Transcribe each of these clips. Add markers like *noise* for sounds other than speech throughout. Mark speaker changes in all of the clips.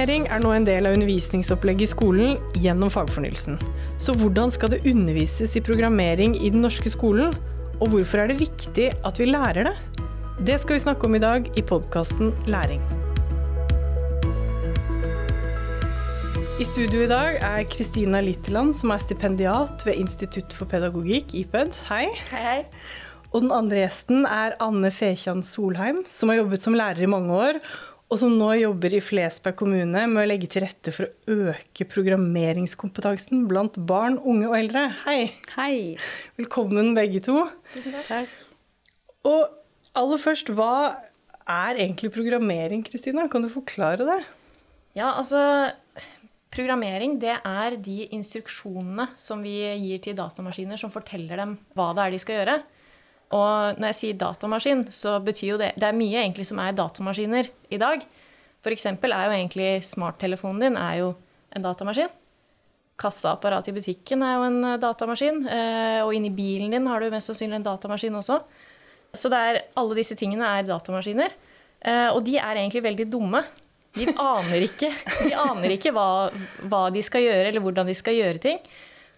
Speaker 1: Programmering er nå en del av undervisningsopplegget i skolen gjennom fagfornyelsen. Så hvordan skal det undervises i programmering i den norske skolen? Og hvorfor er det viktig at vi lærer det? Det skal vi snakke om i dag i podkasten Læring. I studio i dag er Kristina Litteland, som er stipendiat ved Institutt for pedagogikk, IPED. Hei.
Speaker 2: Hei, hei.
Speaker 1: Og den andre gjesten er Anne Fekjan Solheim, som har jobbet som lærer i mange år, og som nå jobber i Flesberg kommune med å legge til rette for å øke programmeringskompetansen blant barn, unge og eldre. Hei.
Speaker 2: Hei.
Speaker 1: Velkommen begge to.
Speaker 2: Tusen takk.
Speaker 1: Og aller først, hva er egentlig programmering, Kristina? Kan du forklare det?
Speaker 2: Ja, altså Programmering det er de instruksjonene som vi gir til datamaskiner som forteller dem hva det er de skal gjøre. Og når jeg sier datamaskin, så betyr jo det Det er mye egentlig som er datamaskiner i dag. F.eks. er jo egentlig smarttelefonen din er jo en datamaskin. Kassaapparatet i butikken er jo en eh, datamaskin. Eh, og inni bilen din har du mest sannsynlig en datamaskin også. Så er, alle disse tingene er datamaskiner. Eh, og de er egentlig veldig dumme. De *laughs* aner ikke, de aner ikke hva, hva de skal gjøre, eller hvordan de skal gjøre ting.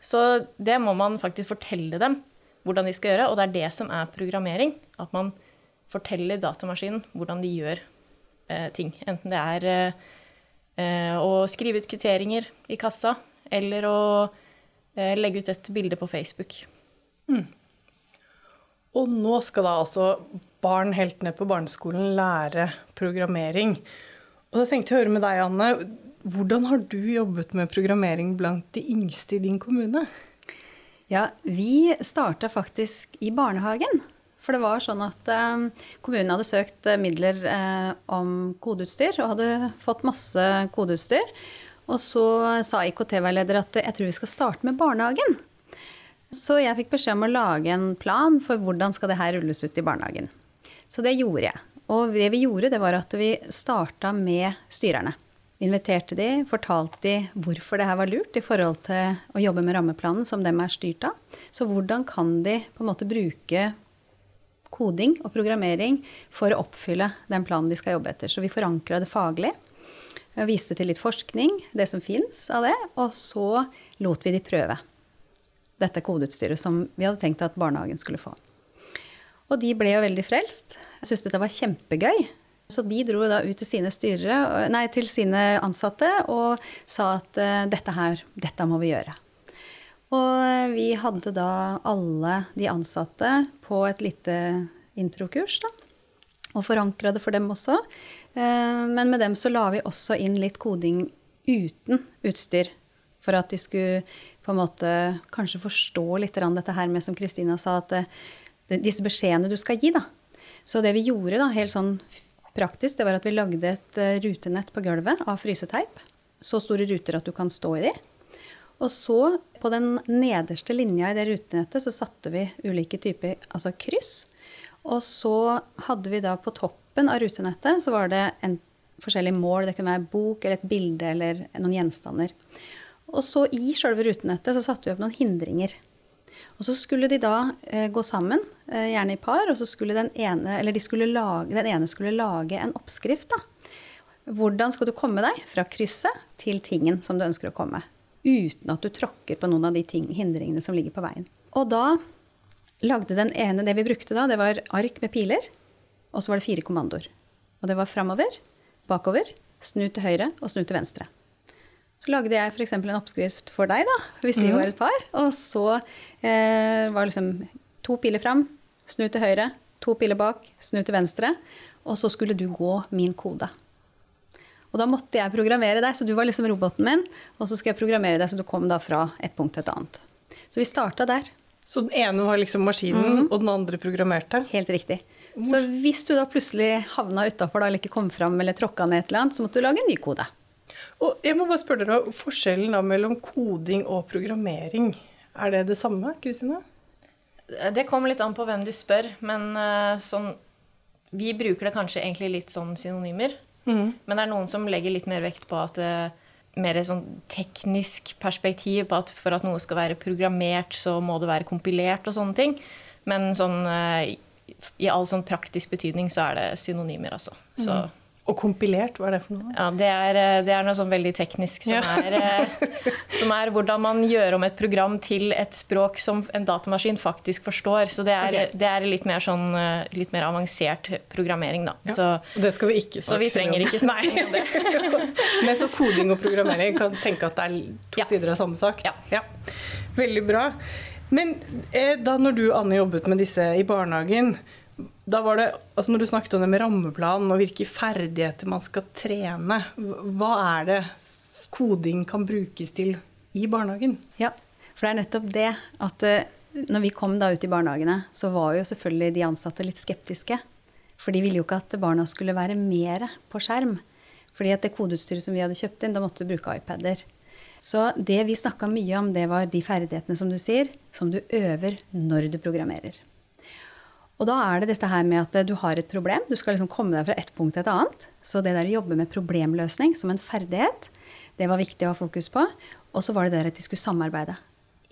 Speaker 2: Så det må man faktisk fortelle dem hvordan de skal gjøre. Og det er det som er programmering. At man forteller datamaskinen hvordan de gjør eh, ting. Enten det er eh, eh, å skrive ut kvitteringer i kassa, eller å eh, legge ut et bilde på Facebook. Mm.
Speaker 1: Og nå skal da altså barn helt ned på barneskolen lære programmering. Og da tenkte jeg å høre med deg, Anne. Hvordan har du jobbet med programmering blant de yngste i din kommune?
Speaker 3: Ja, vi starta faktisk i barnehagen. For det var sånn at eh, kommunen hadde søkt eh, midler eh, om kodeutstyr og hadde fått masse kodeutstyr. Og så sa IKT-veileder at jeg tror vi skal starte med barnehagen. Så jeg fikk beskjed om å lage en plan for hvordan skal det her rulles ut i barnehagen. Så det gjorde jeg. Og det vi gjorde, det var at vi starta med styrerne inviterte de, fortalte de hvorfor det her var lurt i forhold til å jobbe med rammeplanen som dem er styrt av. Så hvordan kan de på en måte bruke koding og programmering for å oppfylle den planen de skal jobbe etter. Så vi forankra det faglig. Viste til litt forskning, det som fins av det. Og så lot vi de prøve dette kodeutstyret som vi hadde tenkt at barnehagen skulle få. Og de ble jo veldig frelst. Jeg syntes dette var kjempegøy. Så de dro da ut til sine, styrere, nei, til sine ansatte og sa at uh, dette her, dette må vi gjøre. Og vi hadde da alle de ansatte på et lite introkurs, da. Og forankra det for dem også. Uh, men med dem så la vi også inn litt koding uten utstyr. For at de skulle på en måte kanskje forstå litt dette her med, som Kristina sa, at disse beskjedene du skal gi, da. Så det vi gjorde, da, helt sånn praktisk, det var at vi lagde et eh, rutenett på gulvet av fryseteip. Så store ruter at du kan stå i de. Og så, på den nederste linja i det rutenettet, så satte vi ulike typer altså kryss. Og så hadde vi da på toppen av rutenettet så var det en forskjellig mål. Det kunne være bok eller et bilde eller noen gjenstander. Og så i sjølve rutenettet så satte vi opp noen hindringer. Og så skulle de da eh, gå sammen, eh, gjerne i par, og så skulle den ene, de skulle lage, den ene skulle lage en oppskrift. da. Hvordan skal du komme deg fra krysset til tingen som du ønsker å komme? Uten at du tråkker på noen av de ting, hindringene som ligger på veien. Og da lagde den ene Det vi brukte da, det var ark med piler. Og så var det fire kommandoer. Og det var framover, bakover, snu til høyre og snu til venstre. Så lagde jeg f.eks. en oppskrift for deg, da, hvis vi mm. var et par. Og så eh, var liksom to piler fram, snu til høyre, to piler bak, snu til venstre. Og så skulle du gå min kode. Og da måtte jeg programmere deg, så du var liksom roboten min. Og så skulle jeg programmere deg så du kom da fra et punkt til et annet. Så vi starta der.
Speaker 1: Så den ene var liksom maskinen, mm. og den andre programmerte?
Speaker 3: Helt riktig. Så hvis du da plutselig havna utafor eller ikke kom fram eller tråkka ned et eller annet, så måtte du lage en ny kode.
Speaker 1: Og jeg må bare spørre dere, Forskjellen da mellom koding og programmering, er det det samme? Kristine?
Speaker 2: Det kommer litt an på hvem du spør, men uh, sånn Vi bruker det kanskje egentlig litt sånn synonymer. Mm. Men det er noen som legger litt mer vekt på at uh, mer sånn teknisk perspektiv på at for at noe skal være programmert, så må det være kompilert og sånne ting. Men sånn uh, i all sånn praktisk betydning så er det synonymer, altså. Så mm.
Speaker 1: Og kompilert, hva er det for noe?
Speaker 2: Ja, Det er, eh, det er noe sånn veldig teknisk som,
Speaker 1: Ja.
Speaker 2: er, eh, *laughs* som er hvordan man gjør om et program til et språk som en datamaskin faktisk forstår. Så det er,
Speaker 1: okay.
Speaker 2: det er litt, mer sånn, eh, litt mer avansert programmering, da.
Speaker 1: Ja.
Speaker 2: Så,
Speaker 1: det skal vi ikke
Speaker 2: så vi
Speaker 1: så mye
Speaker 2: trenger ikke snakke om det. *laughs*
Speaker 1: Men så koding og programmering kan tenke at det er to
Speaker 2: Ja.
Speaker 1: sider av samme sak.
Speaker 2: Ja.
Speaker 1: Veldig bra. Men da når du Anne, jobbet med disse i barnehagen, da var det, altså når du snakket om det med rammeplanen og hvilke ferdigheter man skal trene, hva er det koding kan brukes til i barnehagen?
Speaker 3: Ja, for det er nettopp det at eh, når vi kom da ut i barnehagene, så var jo selvfølgelig de ansatte litt skeptiske. For de ville jo ikke at barna skulle være mer på skjerm. Fordi at det kodeutstyret som vi hadde kjøpt inn, da måtte du bruke iPader. Så det vi snakka mye om, det var de ferdighetene som du sier, som du øver når du programmerer. Og da er det dette her med at du har et problem. Du skal liksom komme deg fra ett punkt til et annet. Så det der å jobbe med problemløsning som en ferdighet, det var viktig å ha fokus på. Og så var det der at de skulle samarbeide.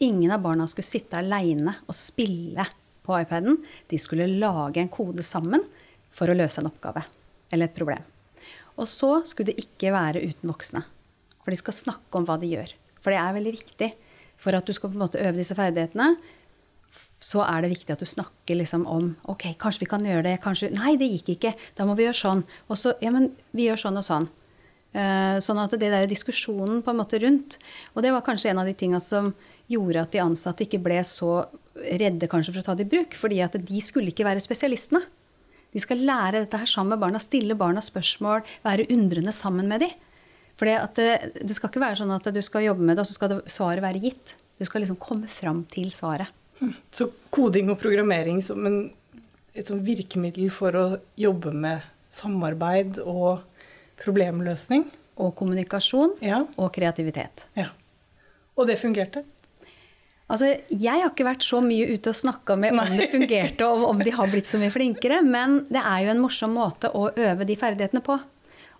Speaker 3: Ingen av barna skulle sitte aleine og spille på iPaden. De skulle lage en kode sammen for å løse en oppgave eller et problem. Og så skulle det ikke være uten voksne. For de skal snakke om hva de gjør. For det er veldig viktig for at du skal på en måte øve disse ferdighetene så er det viktig at du snakker liksom om ok, kanskje vi kan gjøre det, kanskje Nei, det gikk ikke. Da må vi gjøre sånn. Og så Ja, men vi gjør sånn og sånn. Uh, sånn at det der diskusjonen på en måte rundt Og det var kanskje en av de tinga som gjorde at de ansatte ikke ble så redde kanskje for å ta det i bruk. Fordi at de skulle ikke være spesialistene. De skal lære dette her sammen med barna, stille barna spørsmål, være undrende sammen med dem. For det, det skal ikke være sånn at du skal jobbe med det, og så skal det, svaret være gitt. Du skal liksom komme fram til svaret.
Speaker 1: Så koding og programmering som en, et sånn virkemiddel for å jobbe med samarbeid og problemløsning.
Speaker 3: Og kommunikasjon
Speaker 1: Ja.
Speaker 3: og kreativitet.
Speaker 1: ja. Og det fungerte.
Speaker 3: Altså, jeg har ikke vært så mye ute og snakka med om
Speaker 1: Nei.
Speaker 3: det fungerte, og om de har blitt så mye flinkere, men det er jo en morsom måte å øve de ferdighetene på.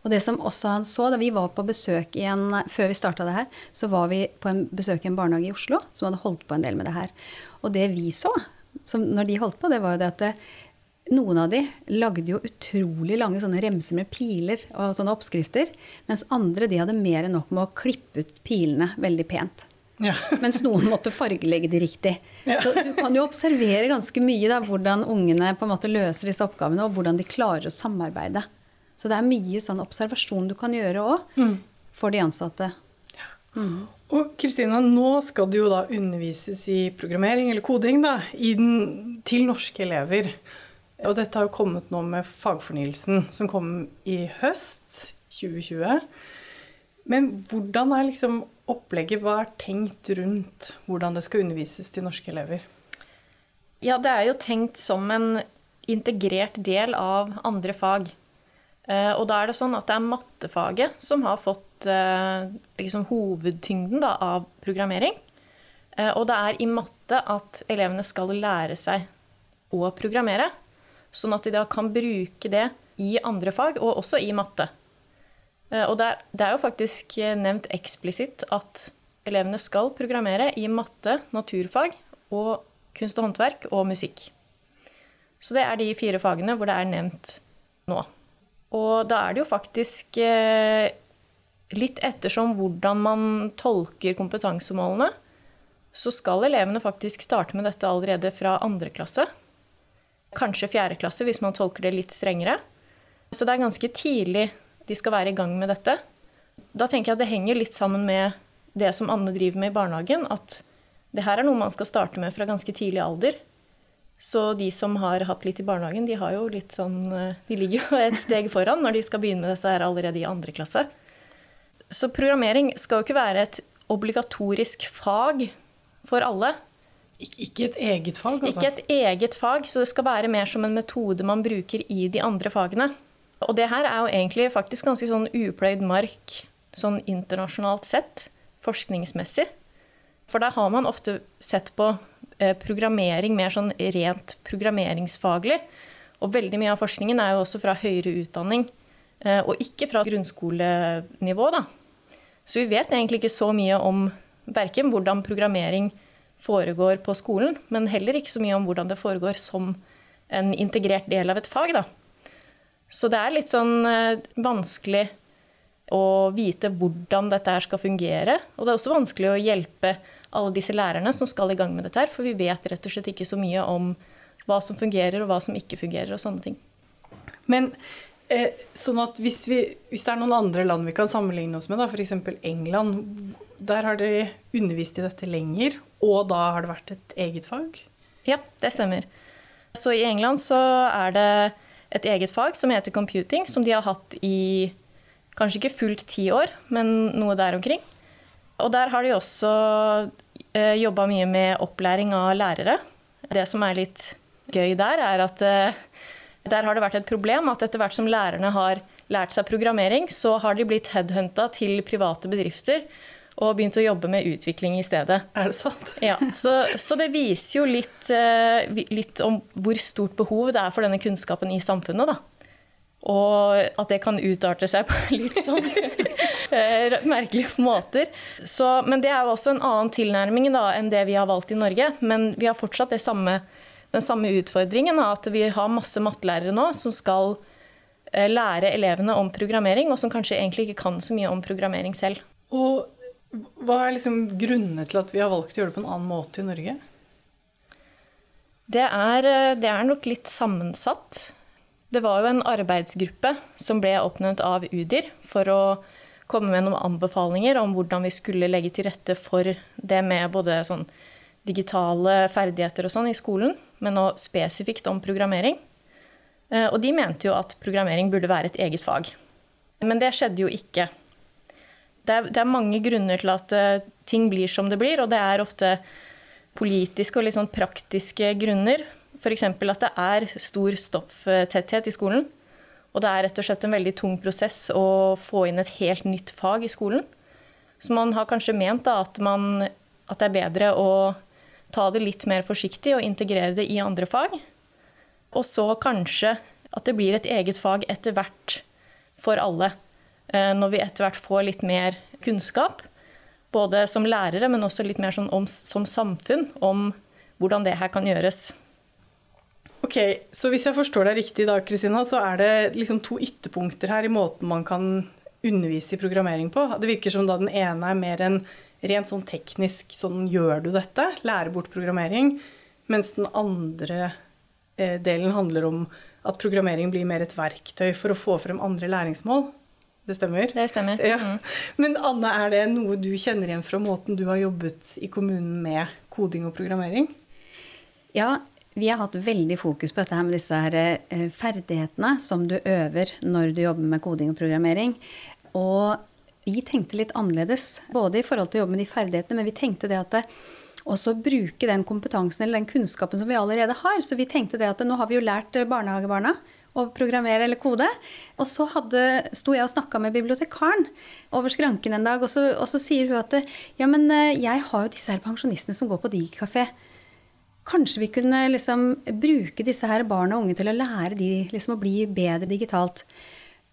Speaker 3: Og det som også han så, da vi var på besøk i en, Før vi starta det her, så var vi på en besøk i en barnehage i Oslo som hadde holdt på en del med det her. Og det vi så som, når de holdt på, det var jo det at det, noen av de lagde jo utrolig lange sånne remser med piler og sånne oppskrifter, mens andre de hadde mer enn nok med å klippe ut pilene veldig pent.
Speaker 1: Ja. *laughs*
Speaker 3: Mens noen måtte fargelegge de riktig.
Speaker 1: Ja.
Speaker 3: Så du kan jo observere ganske mye da, hvordan ungene på en måte løser disse oppgavene, og hvordan de klarer å samarbeide. Så det er mye sånn observasjon du kan gjøre òg
Speaker 1: Mm.
Speaker 3: for de ansatte.
Speaker 1: Og Kristina, nå skal du jo da undervises i programmering eller koding da, den, til norske elever. Og dette har jo kommet nå med fagfornyelsen, som kom i høst 2020. Men hvordan er liksom opplegget? Hva er tenkt rundt hvordan det skal undervises til norske elever?
Speaker 2: Ja, det er jo tenkt som en integrert del av andre fag. Eh, Og da er det sånn at det er mattefaget som har fått liksom hovedtyngden da, av programmering. Eh, Og det er i matte at elevene skal lære seg å programmere. Sånn at de da kan bruke det i andre fag, og også i matte. Eh, Og det er, det er jo faktisk eh, nevnt eksplisitt at elevene skal programmere i matte, naturfag og kunst og håndverk og musikk. Så det er de fire fagene hvor det er nevnt nå. Og da er det jo faktisk eh, litt ettersom hvordan man tolker kompetansemålene, så skal elevene faktisk starte med dette allerede fra andre klasse. Kanskje fjerde klasse, hvis man tolker det litt strengere. Så det er ganske tidlig de skal være i gang med dette. Da tenker jeg at det henger litt sammen med det som Anne driver med i barnehagen, at det her er noe man skal starte med fra ganske tidlig alder. Så de som har hatt litt i barnehagen, de, sånn, eh, de ligger jo et steg foran når de skal begynne med dette her allerede i andre klasse. Så programmering skal jo ikke være et obligatorisk fag for alle.
Speaker 1: Ik ikke et eget fag, altså?
Speaker 2: Ikke et eget fag, så det skal være mer som en metode man bruker i de andre fagene. Og det her er jo egentlig faktisk ganske sånn upløyd mark sånn internasjonalt sett, forskningsmessig. For der har man ofte sett på eh, programmering mer sånn rent programmeringsfaglig. Og veldig mye av forskningen er jo også fra høyere utdanning, eh, og ikke fra grunnskolenivå, da. Så vi vet egentlig ikke så mye om verken hvordan programmering foregår på skolen, men heller ikke så mye om hvordan det foregår som en integrert del av et fag. Da. Så det er litt sånn eh, vanskelig å vite hvordan dette her skal fungere. Og det er også vanskelig å hjelpe alle disse lærerne som skal i gang med dette her, for vi vet rett og slett ikke så mye om hva som fungerer og hva som ikke fungerer og sånne ting.
Speaker 1: Men sånn at hvis, vi, hvis, det er noen andre land vi kan sammenligne oss med, f.eks. England, der har dere undervist i dette lenger, og da har det vært et eget fag?
Speaker 2: Ja, det stemmer. Så i England så er det et eget fag som heter computing, som de har hatt i kanskje ikke fullt ti år, men noe der omkring. Og der har de også eh, jobba mye med opplæring av lærere. Det som er litt gøy der, er at eh, der har det vært et problem at etter hvert som lærerne har lært seg programmering, så har de blitt headhunta til private bedrifter og begynt å jobbe med utvikling i stedet.
Speaker 1: Er det sant? *laughs*
Speaker 2: Ja, Så, så det viser jo litt, eh, litt, om hvor stort behov det er for denne kunnskapen i samfunnet. da. Og at det kan utarte seg på *laughs* litt sånn *laughs* eh, merkelige måter. Så, men det er jo også en annen tilnærming da, enn det vi har valgt i Norge. Men vi har fortsatt det samme, den samme utfordringen, av at vi har masse mattelærere nå som skal eh, lære elevene om programmering, og som kanskje egentlig ikke kan så mye om programmering selv.
Speaker 1: Og hva er liksom grunnene til at vi har valgt å gjøre det på en annen måte i Norge?
Speaker 2: Det er, eh, det er nok litt sammensatt. Det var jo en arbeidsgruppe som ble oppnevnt av UDIR for å komme med noen anbefalinger om hvordan vi skulle legge til rette for det med både sånn digitale ferdigheter og sånn i skolen, men nå spesifikt om programmering. Eh, og de mente jo at programmering burde være et eget fag. Men det skjedde jo ikke. Det er, det er mange grunner til at eh, ting blir som det blir, og det er ofte politiske og litt sånn praktiske grunner. F.eks. at det er stor stofftetthet i skolen. Og det er rett og slett en veldig tung prosess å få inn et helt nytt fag i skolen. Så man har kanskje ment da, at, man, at, det er bedre å ta det litt mer forsiktig og integrere det i andre fag. Og så kanskje at det blir et eget fag etter hvert for alle. Eh, når vi etter hvert får litt mer kunnskap. Både som lærere, men også litt mer sånn om, som samfunn om hvordan det her kan gjøres.
Speaker 1: Ok, Så hvis jeg forstår deg riktig, da, Kristina, så er det liksom to ytterpunkter her i måten man kan undervise i programmering på. Det virker som da den ene er mer en rent sånn teknisk sånn gjør du dette, lære bort programmering. Mens den andre eh, delen handler om at programmering blir mer et verktøy for å få frem andre læringsmål. Det stemmer?
Speaker 2: Det stemmer.
Speaker 1: Ja. Mm. Men Anne, er det noe du kjenner igjen fra måten du har jobbet i kommunen med koding og programmering?
Speaker 3: Ja, vi har hatt veldig fokus på dette her med disse her eh, ferdighetene som du øver når du jobber med koding og programmering. Og vi tenkte litt annerledes, både i forhold til å jobbe med de ferdighetene, men vi tenkte det at det, også bruke den kompetansen eller den kunnskapen som vi allerede har. Så vi tenkte det at nå har vi jo lært barnehagebarna å programmere eller kode. Og så hadde, sto jeg og snakka med bibliotekaren over skranken en dag, og så, og så sier hun at ja, men eh, jeg har jo disse her pensjonistene som går på digikafé. Kanskje vi kunne liksom bruke disse her barn og unge til å lære de liksom å bli bedre digitalt.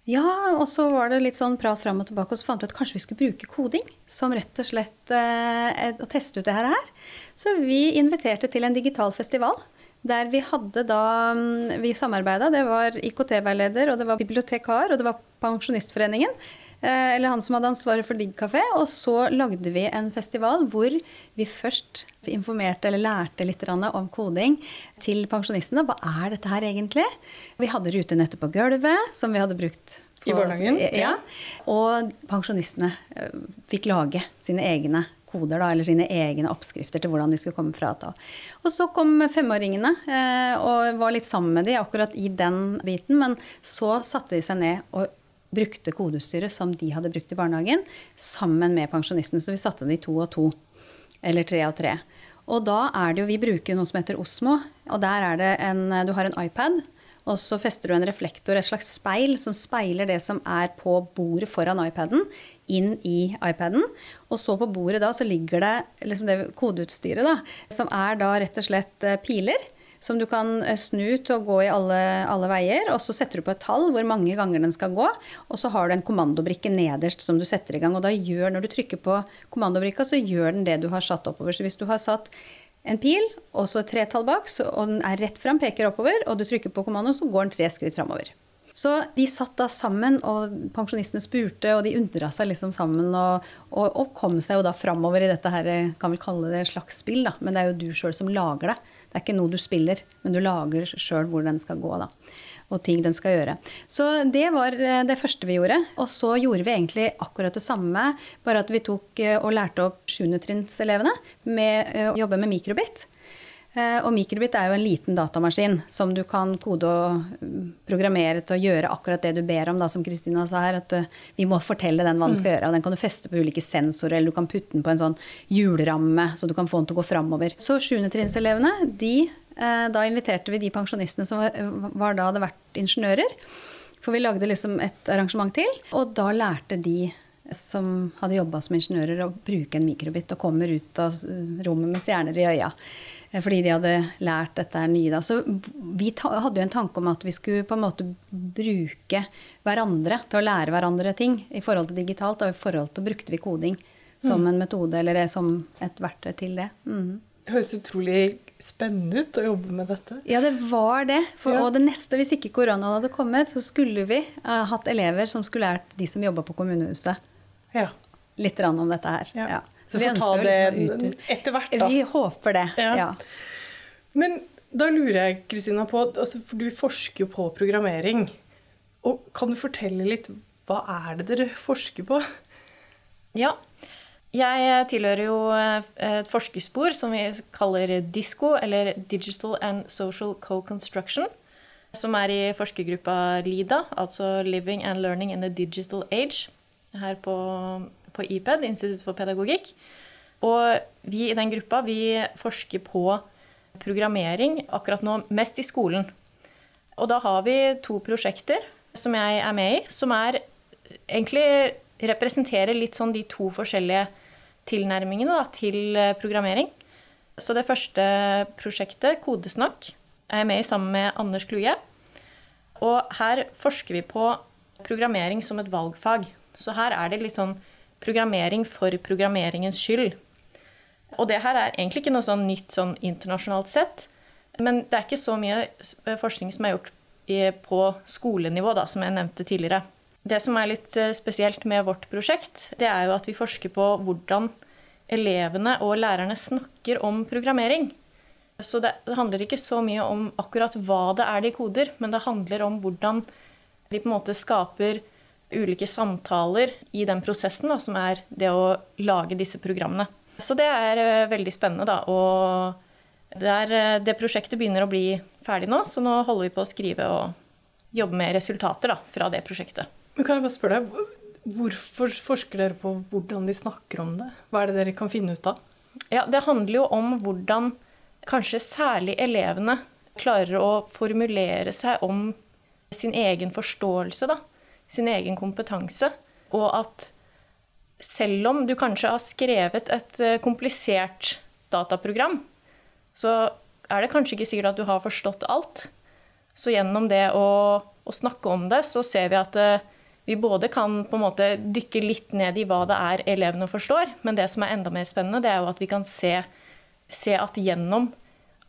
Speaker 3: Ja, og så var det litt sånn prat fram og tilbake, og så fant vi at kanskje vi skulle bruke koding som rett og slett eh, å teste ut det her. Så vi inviterte til en digital festival. Der vi hadde da mm, Vi samarbeida. Det var IKT-veileder, og det var bibliotekar, og det var Pensjonistforeningen. Eh, eller han som hadde ansvaret for Digg kafé. Og så lagde vi en festival hvor vi først informerte eller lærte litt om koding til pensjonistene. Hva er dette her egentlig? Vi hadde rutenettet på gulvet, som vi hadde brukt
Speaker 1: på, I barnehagen?
Speaker 3: Ja. Og pensjonistene eh, fikk lage sine egne koder, da, eller sine egne oppskrifter til hvordan de skulle komme fra til. Og så kom femåringene eh, og var litt sammen med de akkurat i den biten. Men så satte de seg ned og brukte kodeutstyret som de hadde brukt i barnehagen, sammen med pensjonistene. Så vi satte de to og to. Eller tre og tre. Og da er det jo Vi bruker noe som heter Osmo. Og der er det en Du har en iPad. Og så fester du en reflektor, et slags speil, som speiler det som er på bordet foran iPaden, inn i iPaden. Og så på bordet da så ligger det liksom det kodeutstyret, da, som er da rett og slett eh, piler som du kan eh, snu til å gå i alle, alle, veier. Og så setter du på et tall hvor mange ganger den skal gå. Og så har du en kommandobrikke nederst som du setter i gang. Og da gjør, når du trykker på kommandobrikka, så gjør den det du har satt oppover. Så hvis du har satt en pil og så et tretall bak, så, og den er rett fram, peker oppover, og du trykker på kommandoen, så går den tre skritt framover. Så de satt da sammen, og pensjonistene spurte, og de undra seg liksom sammen. Og, og, og, kom seg jo da framover i dette her, kan vel kalle det et slags spill, da. Men det er jo du sjøl som lager det. Det er ikke noe du spiller, men du lager sjøl hvor den skal gå, da. Og ting den skal gjøre. Så det var eh, det første vi gjorde. Og så gjorde vi egentlig akkurat det samme, bare at vi tok eh, og lærte opp sjuendetrinnselevene med eh, å jobbe med mikrobit. Eh, og Microbit er jo en liten datamaskin som du kan kode og mm, programmere til å gjøre akkurat det du ber om, da, som Kristina sa her. At eh, vi må fortelle den hva den skal mm. gjøre. Og den kan du feste på ulike sensorer, eller du kan putte den på en sånn hjulramme, så du kan få den til å gå framover. Så sjuendetrinselevene, de eh, Da inviterte vi de pensjonistene som var da hadde vært ingeniører. For vi lagde liksom et arrangement til. Og da lærte de som hadde jobba som ingeniører, å bruke en mikrobit og kommer ut av rommet med stjerner i øya. Eh, fordi de hadde lært dette nye. Da. Så vi hadde jo en tanke om at vi skulle på en måte bruke hverandre til å lære hverandre ting i forhold til digitalt. Og i forhold til brukte vi koding som mm. en metode eller som et verktøy til det. Mm.
Speaker 1: Det høres utrolig spennende ut å jobbe med dette.
Speaker 3: Ja, det var det. For, ja. Og det neste, hvis ikke koronaen hadde kommet, så skulle vi uh, hatt elever som skulle lært de som jobba på kommunehuset. Ja. Litt om dette her. Ja. ja.
Speaker 1: Så vi får ta det liksom etter hvert,
Speaker 3: da. Vi håper det, ja. ja.
Speaker 1: Men da lurer jeg, Kristina, på altså, For du forsker jo på programmering. Og kan du fortelle litt Hva er det dere forsker på?
Speaker 2: Ja. Jeg tilhører jo eh, et forskerspor som vi kaller DISCO, eller Digital and Social Co-Construction. Som er i forskergruppa LIDA, altså Living and Learning in the Digital Age, her på på IPED, Institutt for pedagogikk. Og vi i den gruppa vi forsker på programmering akkurat nå, mest i skolen. Og da har vi to prosjekter som jeg er med i, som er egentlig representerer litt sånn de to forskjellige tilnærmingene da, til eh, programmering. Så det første prosjektet, Kodesnakk, er jeg med i sammen med Anders Kluge. Og her forsker vi på programmering som et valgfag. Så her er det litt sånn programmering for programmeringens skyld. Og det her er egentlig ikke noe sånn nytt sånn internasjonalt sett. Men det er ikke så mye forskning som er gjort på skolenivå, da, som jeg nevnte tidligere. Det som er litt spesielt med vårt prosjekt, det er jo at vi forsker på hvordan elevene og lærerne snakker om programmering. Så det handler ikke så mye om akkurat hva det er de koder, men det handler om hvordan de på en måte skaper ulike samtaler i den prosessen, da, som er det å lage disse programmene. Så det er uh, veldig spennende, da. Og det, er, uh, det, prosjektet begynner å bli ferdig nå, så nå holder vi på å skrive og jobbe med resultater da, fra det prosjektet.
Speaker 1: Men kan jeg bare spørre deg, Hvorfor forsker dere på hvordan de snakker om det? Hva er det dere kan finne ut av?
Speaker 2: Ja, Det handler jo om hvordan kanskje særlig elevene klarer å formulere seg om sin egen forståelse. da sin egen kompetanse. Og at selv om du kanskje har skrevet et eh, komplisert dataprogram, så er det kanskje ikke sikkert at du har forstått alt. Så gjennom det å, å snakke om det, så ser vi at eh, vi både kan på en måte dykke litt ned i hva det er elevene forstår, men det som er enda mer spennende, det er jo at vi kan se, se at gjennom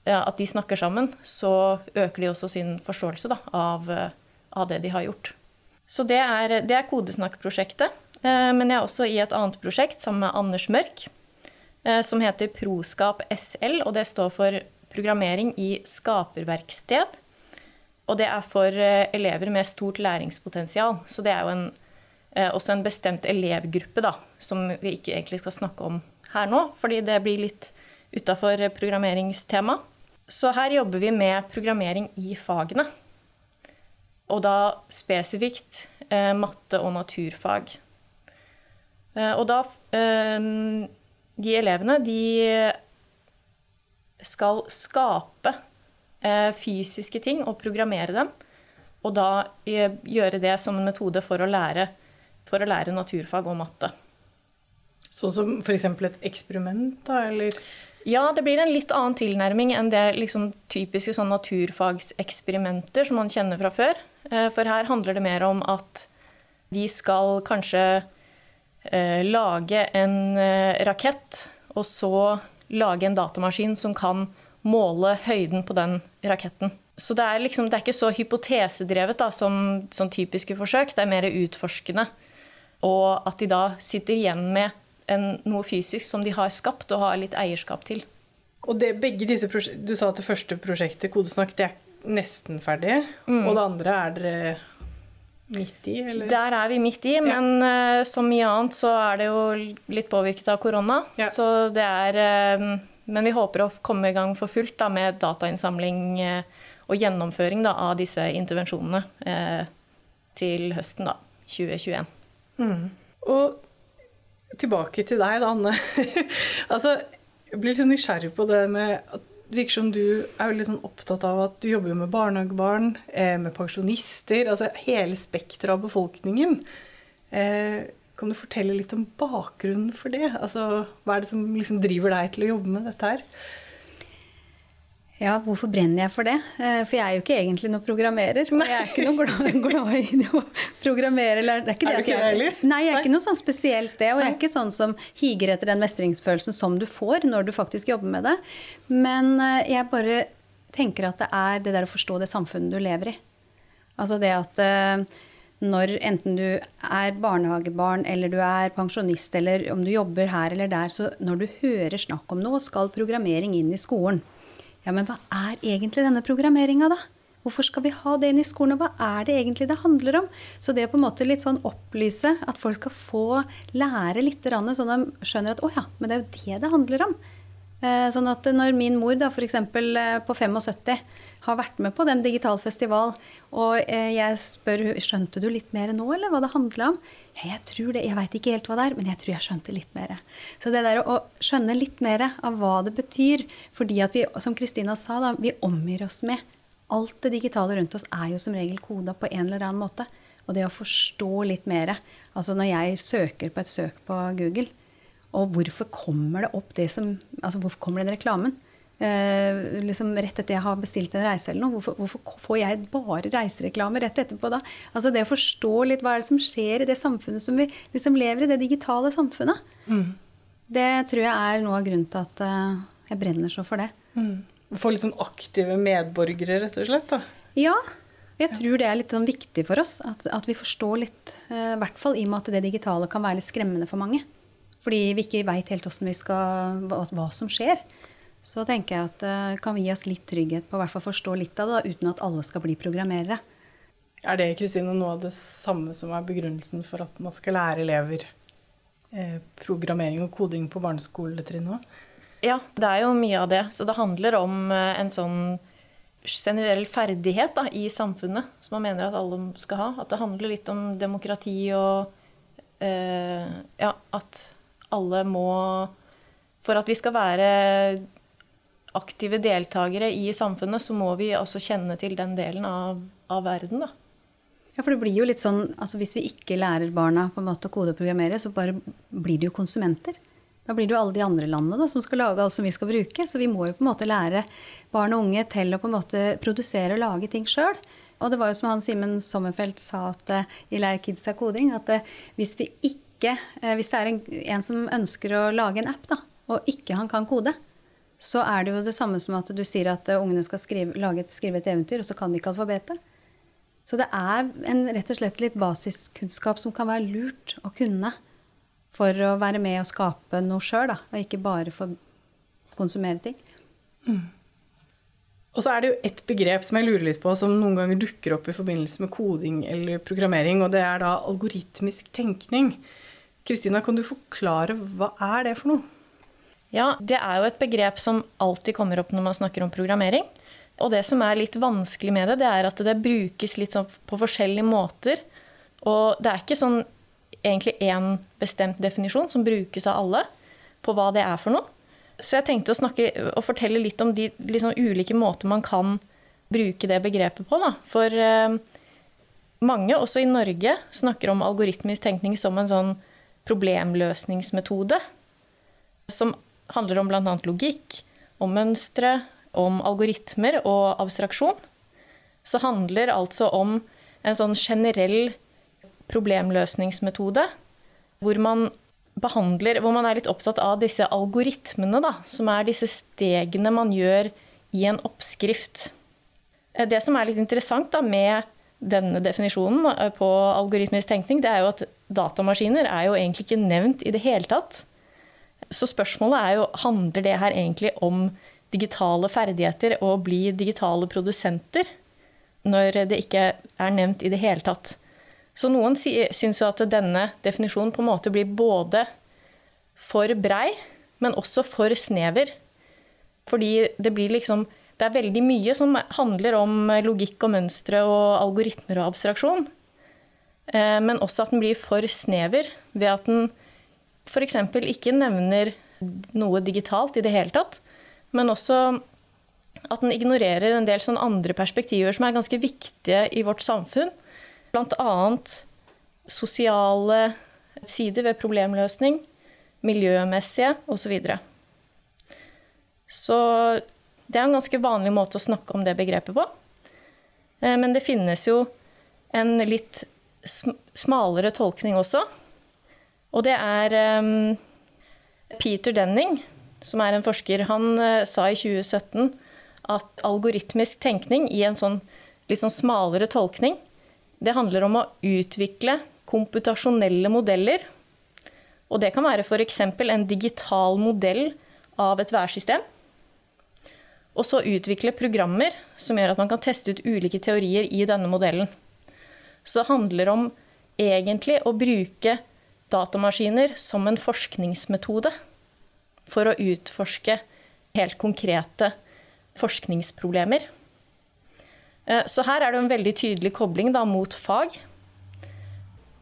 Speaker 2: at de snakker sammen, så øker de også sin forståelse da, av, eh, av det de har gjort. Så det er, det er Kodesnakk-prosjektet. Eh, men jeg er også i et annet prosjekt sammen med Anders Mørk, eh, som heter Proskap SL, og det står for programmering i skaperverksted. Og det er for eh, elever med stort læringspotensial. Så det er jo en, også en bestemt elevgruppe da, som vi ikke egentlig skal snakke om her nå, fordi det blir litt utafor programmeringstema. Så her jobber vi med programmering i fagene. Og da spesifikt eh, matte og naturfag. Eh, og da eh, De elevene, de skal skape eh, fysiske ting og programmere dem. Og da eh, gjøre det som en metode for å lære, for å lære naturfag og matte.
Speaker 1: Sånn som f.eks. et eksperiment, da, eller?
Speaker 2: Ja, det blir en litt annen tilnærming enn det liksom, typiske sånn naturfagseksperimenter som man kjenner fra før. Eh, for her handler det mer om at de skal kanskje eh, lage en eh, rakett, og så lage en datamaskin som kan måle høyden på den raketten. Så det er, liksom, det er ikke så hypotesedrevet da, som, som typiske forsøk. Det er mer utforskende. Og at de da sitter igjen med en, noe fysisk som de har skapt og har litt eierskap til.
Speaker 1: Og det, begge disse Du sa at det første prosjektet, Kodesnakk, det er nesten ferdig. Mm. Og det andre er dere midt i, eller?
Speaker 2: Der er vi midt i, ja. men uh, som mye annet så er det jo litt påvirket av korona. Ja. Så det er uh, Men vi håper å komme i gang for fullt da, med datainnsamling uh, og gjennomføring da, av disse intervensjonene til høsten da, 2021.
Speaker 1: Mm. Og tilbake til deg, da, Anne. *laughs* altså, jeg blir litt sånn nysgjerrig på det med at det virker som du er veldig sånn opptatt av at du jobber med barnehagebarn, eh, med pensjonister, altså hele spekteret av befolkningen. Eh, kan du fortelle litt om bakgrunnen for det? Altså, hva er det som liksom driver deg til å jobbe med dette her?
Speaker 3: Ja, hvorfor brenner jeg for det? Eh, for jeg er jo ikke egentlig noen programmerer. Og jeg er ikke noe glad, glad i å programmere. Eller, det er ikke det
Speaker 1: er ikke
Speaker 3: jeg,
Speaker 1: heller?
Speaker 3: Nei, jeg er ikke noe sånn spesielt det. Og jeg er ikke sånn som higer etter den mestringsfølelsen som du får når du faktisk jobber med det. Men eh, jeg bare tenker at det er det der å forstå det samfunnet du lever i. Altså det at eh, når enten du er barnehagebarn eller du er pensjonist eller om du jobber her eller der, så når du hører snakk om noe, skal programmering inn i skolen ja, men hva er egentlig denne programmeringa, da? Hvorfor skal vi ha det inn i skolen, og hva er det egentlig det handler om? Så det å på en måte litt sånn opplyse, at folk skal få lære litt, sånn at de skjønner at å ja, men det er jo det det handler om. Eh, sånn at når min mor da f.eks. Eh, på 75 har vært med på den digital festival, og eh, jeg spør skjønte du litt mer nå, eller hva det handla om? Jeg tror det, jeg veit ikke helt hva det er, men jeg tror jeg skjønte litt mer. Så det der å skjønne litt mer av hva det betyr, fordi at vi, som Kristina sa, da, vi omgir oss med Alt det digitale rundt oss er jo som regel koda på en eller annen måte. Og det å forstå litt mer. Altså når jeg søker på et søk på Google, og hvorfor kommer det opp det som Altså hvorfor kommer den reklamen? Eh, liksom rett etter jeg har bestilt en reise eller noe. Hvorfor, hvorfor, får jeg bare reisereklame rett etterpå da? Altså det å forstå litt hva er det som skjer i det samfunnet som vi liksom lever i, det digitale samfunnet. Mm. Det tror jeg er noe av grunnen til at uh, jeg brenner så for det.
Speaker 1: Mm. Få litt sånn aktive medborgere, rett og slett? da?
Speaker 3: Ja. Jeg tror det er litt sånn viktig for oss. At, at vi forstår litt, eh, i hvert fall i og med at det digitale kan være litt skremmende for mange. Fordi vi ikke veit helt vi skal, hva, hva, som skjer. Så tenker jeg at uh, kan gi oss litt trygghet på å forstå litt av det, uten at alle skal bli programmerere.
Speaker 1: Er det Kristine, noe av det samme som er begrunnelsen for at man skal lære elever eh, programmering og koding på barneskoletrinnet òg?
Speaker 2: Ja, det er jo mye av det. Så det handler om eh, en sånn generell ferdighet da, i samfunnet som man mener at alle skal ha. At det handler litt om demokrati og eh, ja, at alle må For at vi skal være aktive deltakere i samfunnet, så må vi altså kjenne til den delen av, av verden, da.
Speaker 3: Ja, for det blir jo litt sånn, altså Hvis vi ikke lærer barna på en måte å kode og programmere, så bare blir de jo konsumenter. Da blir det jo alle de andre landene da, som skal lage alt som vi skal bruke. Så vi må jo på en måte lære barn og unge til å på en måte produsere og lage ting sjøl. Og det var jo som han Simen Sommerfelt sa at, uh, i Lær kidsa koding, at uh, hvis vi ikke ikke eh, Hvis det er en, en, som ønsker å lage en app, da, og ikke han kan kode, så er det jo det samme som at du sier at eh, ungene skal skrive, et, skrive et eventyr, og så kan de ikke alfabetet. Så det er en, rett og slett litt basiskunnskap som kan være lurt å kunne for å være med og skape noe sjøl, og ikke bare for konsumere ting. Mm.
Speaker 1: Og så er det jo et begrep som jeg lurer litt på, som noen ganger dukker opp i forbindelse med koding eller programmering, og det er da algoritmisk tenkning. Kristina, kan du forklare hva er det for noe?
Speaker 2: Ja, Det er jo et begrep som alltid kommer opp når man snakker om programmering. Og det som er litt vanskelig med det, det er at det brukes litt sånn på forskjellige måter. Og det er ikke sånn egentlig én bestemt definisjon som brukes av alle på hva det er for noe. Så jeg tenkte å snakke og fortelle litt om de liksom ulike måter man kan bruke det begrepet på. Da. For eh, mange, også i Norge, snakker om algoritmisk tenkning som en sånn problemløsningsmetode. Som handler om bl.a. logikk, om mønstre, om algoritmer og abstraksjon. Så handler altså om en sånn generell problemløsningsmetode hvor man behandler Hvor man er litt opptatt av disse algoritmene, da, som er disse stegene man gjør i en oppskrift. Det som er litt interessant da, med denne definisjonen på algoritmisk tenkning, det er jo at datamaskiner er jo egentlig ikke nevnt i det hele tatt. Så spørsmålet er jo handler det her egentlig om digitale ferdigheter og bli digitale produsenter, når det ikke er nevnt i det hele tatt. Så noen syns jo at denne definisjonen på en måte blir både for brei, men også for snever. Fordi det blir liksom Det er veldig mye som handler om logikk og mønstre og algoritmer og abstraksjon. Eh, men også at den blir for snever ved at den f.eks. ikke nevner noe digitalt i det hele tatt. Men også at den ignorerer en del sånn andre perspektiver som er ganske viktige i vårt samfunn. Bl.a. sosiale sider ved problemløsning, miljømessige osv. Så, videre. så det er en ganske vanlig måte å snakke om det begrepet på. Eh, men det finnes jo en litt smalere tolkning også. Og det er um, Peter Denning, som er en forsker, han uh, sa i 2017 at algoritmisk tenkning i en sånn litt sånn smalere tolkning, det handler om å utvikle komputasjonelle modeller. Og det kan være f.eks. en digital modell av et værsystem. Og så utvikle programmer som gjør at man kan teste ut ulike teorier i denne modellen. Så det handler om egentlig å bruke datamaskiner som en forskningsmetode for å utforske helt konkrete forskningsproblemer. Eh, så her er det en veldig tydelig kobling da, mot fag.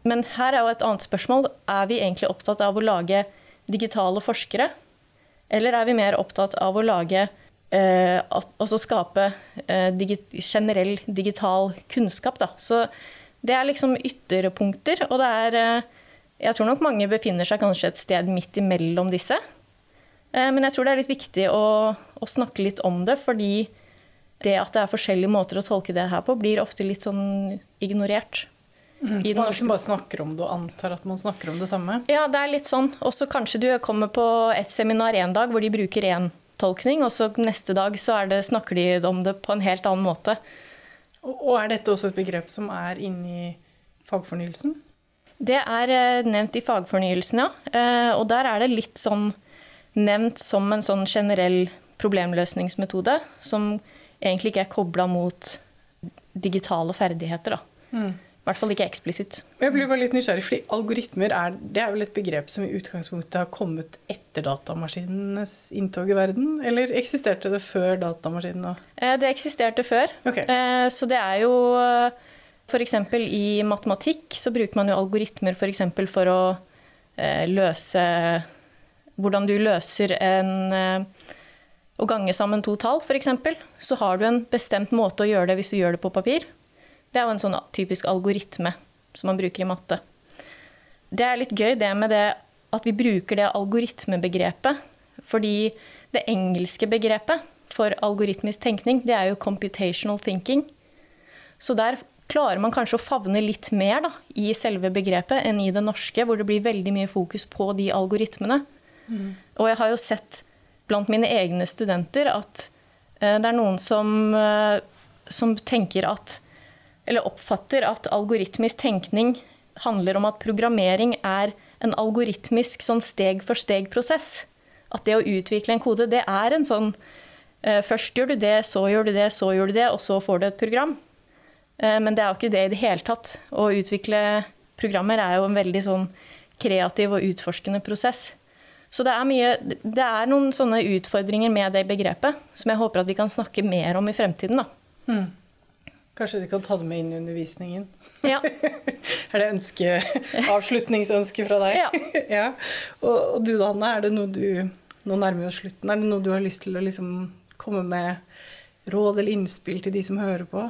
Speaker 2: Men her er jo et annet spørsmål. Er vi egentlig opptatt av å lage digitale forskere? Eller er vi mer opptatt av å lage eh, Altså skape eh, digi generell digital kunnskap, da. Så det er liksom ytterpunkter, og det er eh, Jeg tror nok mange befinner seg kanskje et sted midt imellom disse. Eh, men jeg tror det er litt viktig å, å snakke litt om det, fordi det at det er forskjellige måter å tolke det her på, blir ofte litt sånn ignorert.
Speaker 1: Mm, så man liksom bare snakker om det og antar at man snakker om det samme?
Speaker 2: Ja, det er litt sånn. Og så kanskje du kommer på et seminar en dag hvor de bruker én tolkning, og så neste dag så det, snakker de om det på en helt annen måte.
Speaker 1: Og er dette også et begrep som er inni fagfornyelsen?
Speaker 2: Det er eh, nevnt i fagfornyelsen, ja. Eh, og der er det litt sånn nevnt som en sånn generell problemløsningsmetode som egentlig ikke er kobla mot digitale ferdigheter. Da. Mm. I hvert fall ikke eksplisitt.
Speaker 1: Jeg blir bare litt nysgjerrig, fordi Algoritmer er, det er vel et begrep som i utgangspunktet har kommet etter datamaskinenes inntog i verden? Eller eksisterte det før datamaskinene?
Speaker 2: Eh, det eksisterte før. Okay. Eh, så det er jo F.eks. i matematikk så bruker man jo algoritmer for, for å eh, løse Hvordan du løser en Å gange sammen to tall, f.eks. Så har du en bestemt måte å gjøre det hvis du gjør det på papir. Det er jo en sånn typisk algoritme som man bruker i matte. Det er litt gøy det med det at vi bruker det algoritmebegrepet. Fordi det engelske begrepet for algoritmisk tenkning, det er jo computational thinking. Så der klarer man kanskje å favne litt mer da, i selve begrepet enn i det norske, hvor det blir veldig mye fokus på de algoritmene. Mm. Og jeg har jo sett blant mine egne studenter at uh, det er noen som, uh, som tenker at eller oppfatter at algoritmisk tenkning handler om at programmering er en algoritmisk sånn steg-for-steg-prosess. At det å utvikle en kode, det er en sånn uh, Først gjør du det, så gjør du det, så gjør du det, og så får du et program. Uh, men det er jo ikke det i det hele tatt. Å utvikle programmer er jo en veldig sånn kreativ og utforskende prosess. Så det er, mye, det er noen sånne utfordringer med det begrepet som jeg håper at vi kan snakke mer om i fremtiden. da. Mm.
Speaker 1: Kanskje de kan ta det med inn i undervisningen?
Speaker 2: Ja. *laughs*
Speaker 1: er det ønske, avslutningsønske fra deg?
Speaker 2: Ja. *laughs*
Speaker 1: ja. Og, og, du da, Anne, er det noe du Nå nærmer vi oss slutten. Er det noe du har lyst til å liksom komme med råd eller innspill til de som hører på?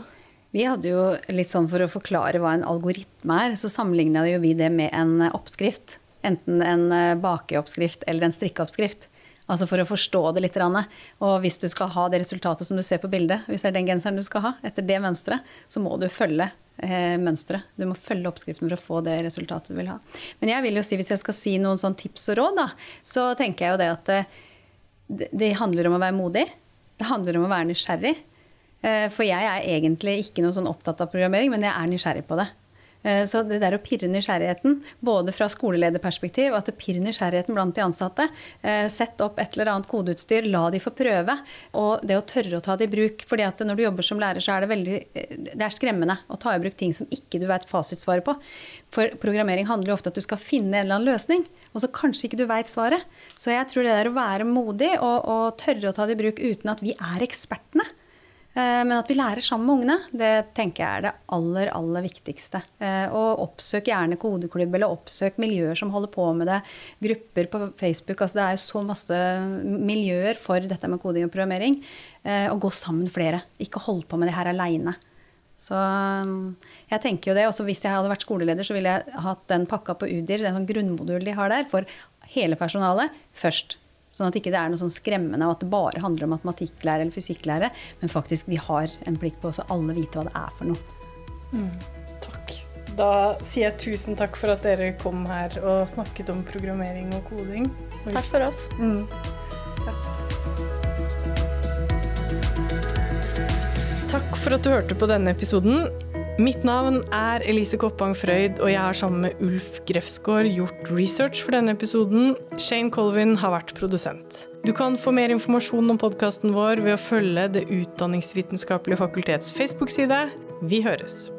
Speaker 3: Vi hadde jo litt sånn For å forklare hva en algoritme er, så sammenligna vi det med en oppskrift. Enten en bakeoppskrift eller en strikkeoppskrift. Altså for å forstå det litt. Og hvis du skal ha det resultatet som du ser på bildet, hvis det er den genseren du skal ha, etter det mønsteret, så må du følge eh, mønsteret. Du må følge oppskriften for å få det resultatet du vil ha. Men jeg vil jo si, hvis jeg skal si noen sånn tips og råd, da, så tenker jeg jo det at det, det handler om å være modig. Det handler om å være nysgjerrig. Eh, for jeg er egentlig ikke noe sånn opptatt av programmering, men jeg er nysgjerrig på det. Eh, så det der å pirre nysgjerrigheten, både fra skolelederperspektiv, at det pirrer nysgjerrigheten blant de ansatte. Eh, sett opp et eller annet kodeutstyr, la de få prøve. Og det å tørre å ta det i bruk. fordi at når du jobber som lærer, så er det veldig det er skremmende å ta i bruk ting som ikke du vet fasitsvaret på. For programmering handler jo ofte om at du skal finne en eller annen løsning, og så kanskje ikke du veit svaret. Så jeg tror det der å være modig og, og tørre å ta det i bruk uten at vi er ekspertene, Eh, men at vi lærer sammen med ungene, det tenker jeg er det aller, aller viktigste. Eh, og oppsøk gjerne kodeklubb, eller oppsøk miljøer som holder på med det. Grupper på Facebook. altså Det er jo så masse miljøer for dette med koding og programmering. Eh, og gå sammen flere. Ikke hold på med det her aleine. Så jeg tenker jo det. Også hvis jeg hadde vært skoleleder, så ville jeg hatt den pakka på UDIR, den sånn grunnmodul de har der, for hele personalet først. Sånn at ikke det er noe sånn skremmende og at det bare handler om matematikklære eller fysikklære, men faktisk vi har en plikt på å alle vite hva det er for noe.
Speaker 1: Mm, takk. Da sier jeg tusen takk for at dere kom her og snakket om programmering og koding.
Speaker 2: Takk for oss. Mm.
Speaker 1: Takk for at du hørte på denne episoden. Mitt navn er Elise Koppang Frøyd, og jeg har sammen med Ulf Grefsgaard gjort research for denne episoden. Shane Colvin har vært produsent. Du kan få mer informasjon om podkasten vår ved å følge Det utdanningsvitenskapelige fakultets Facebook-side. Vi høres!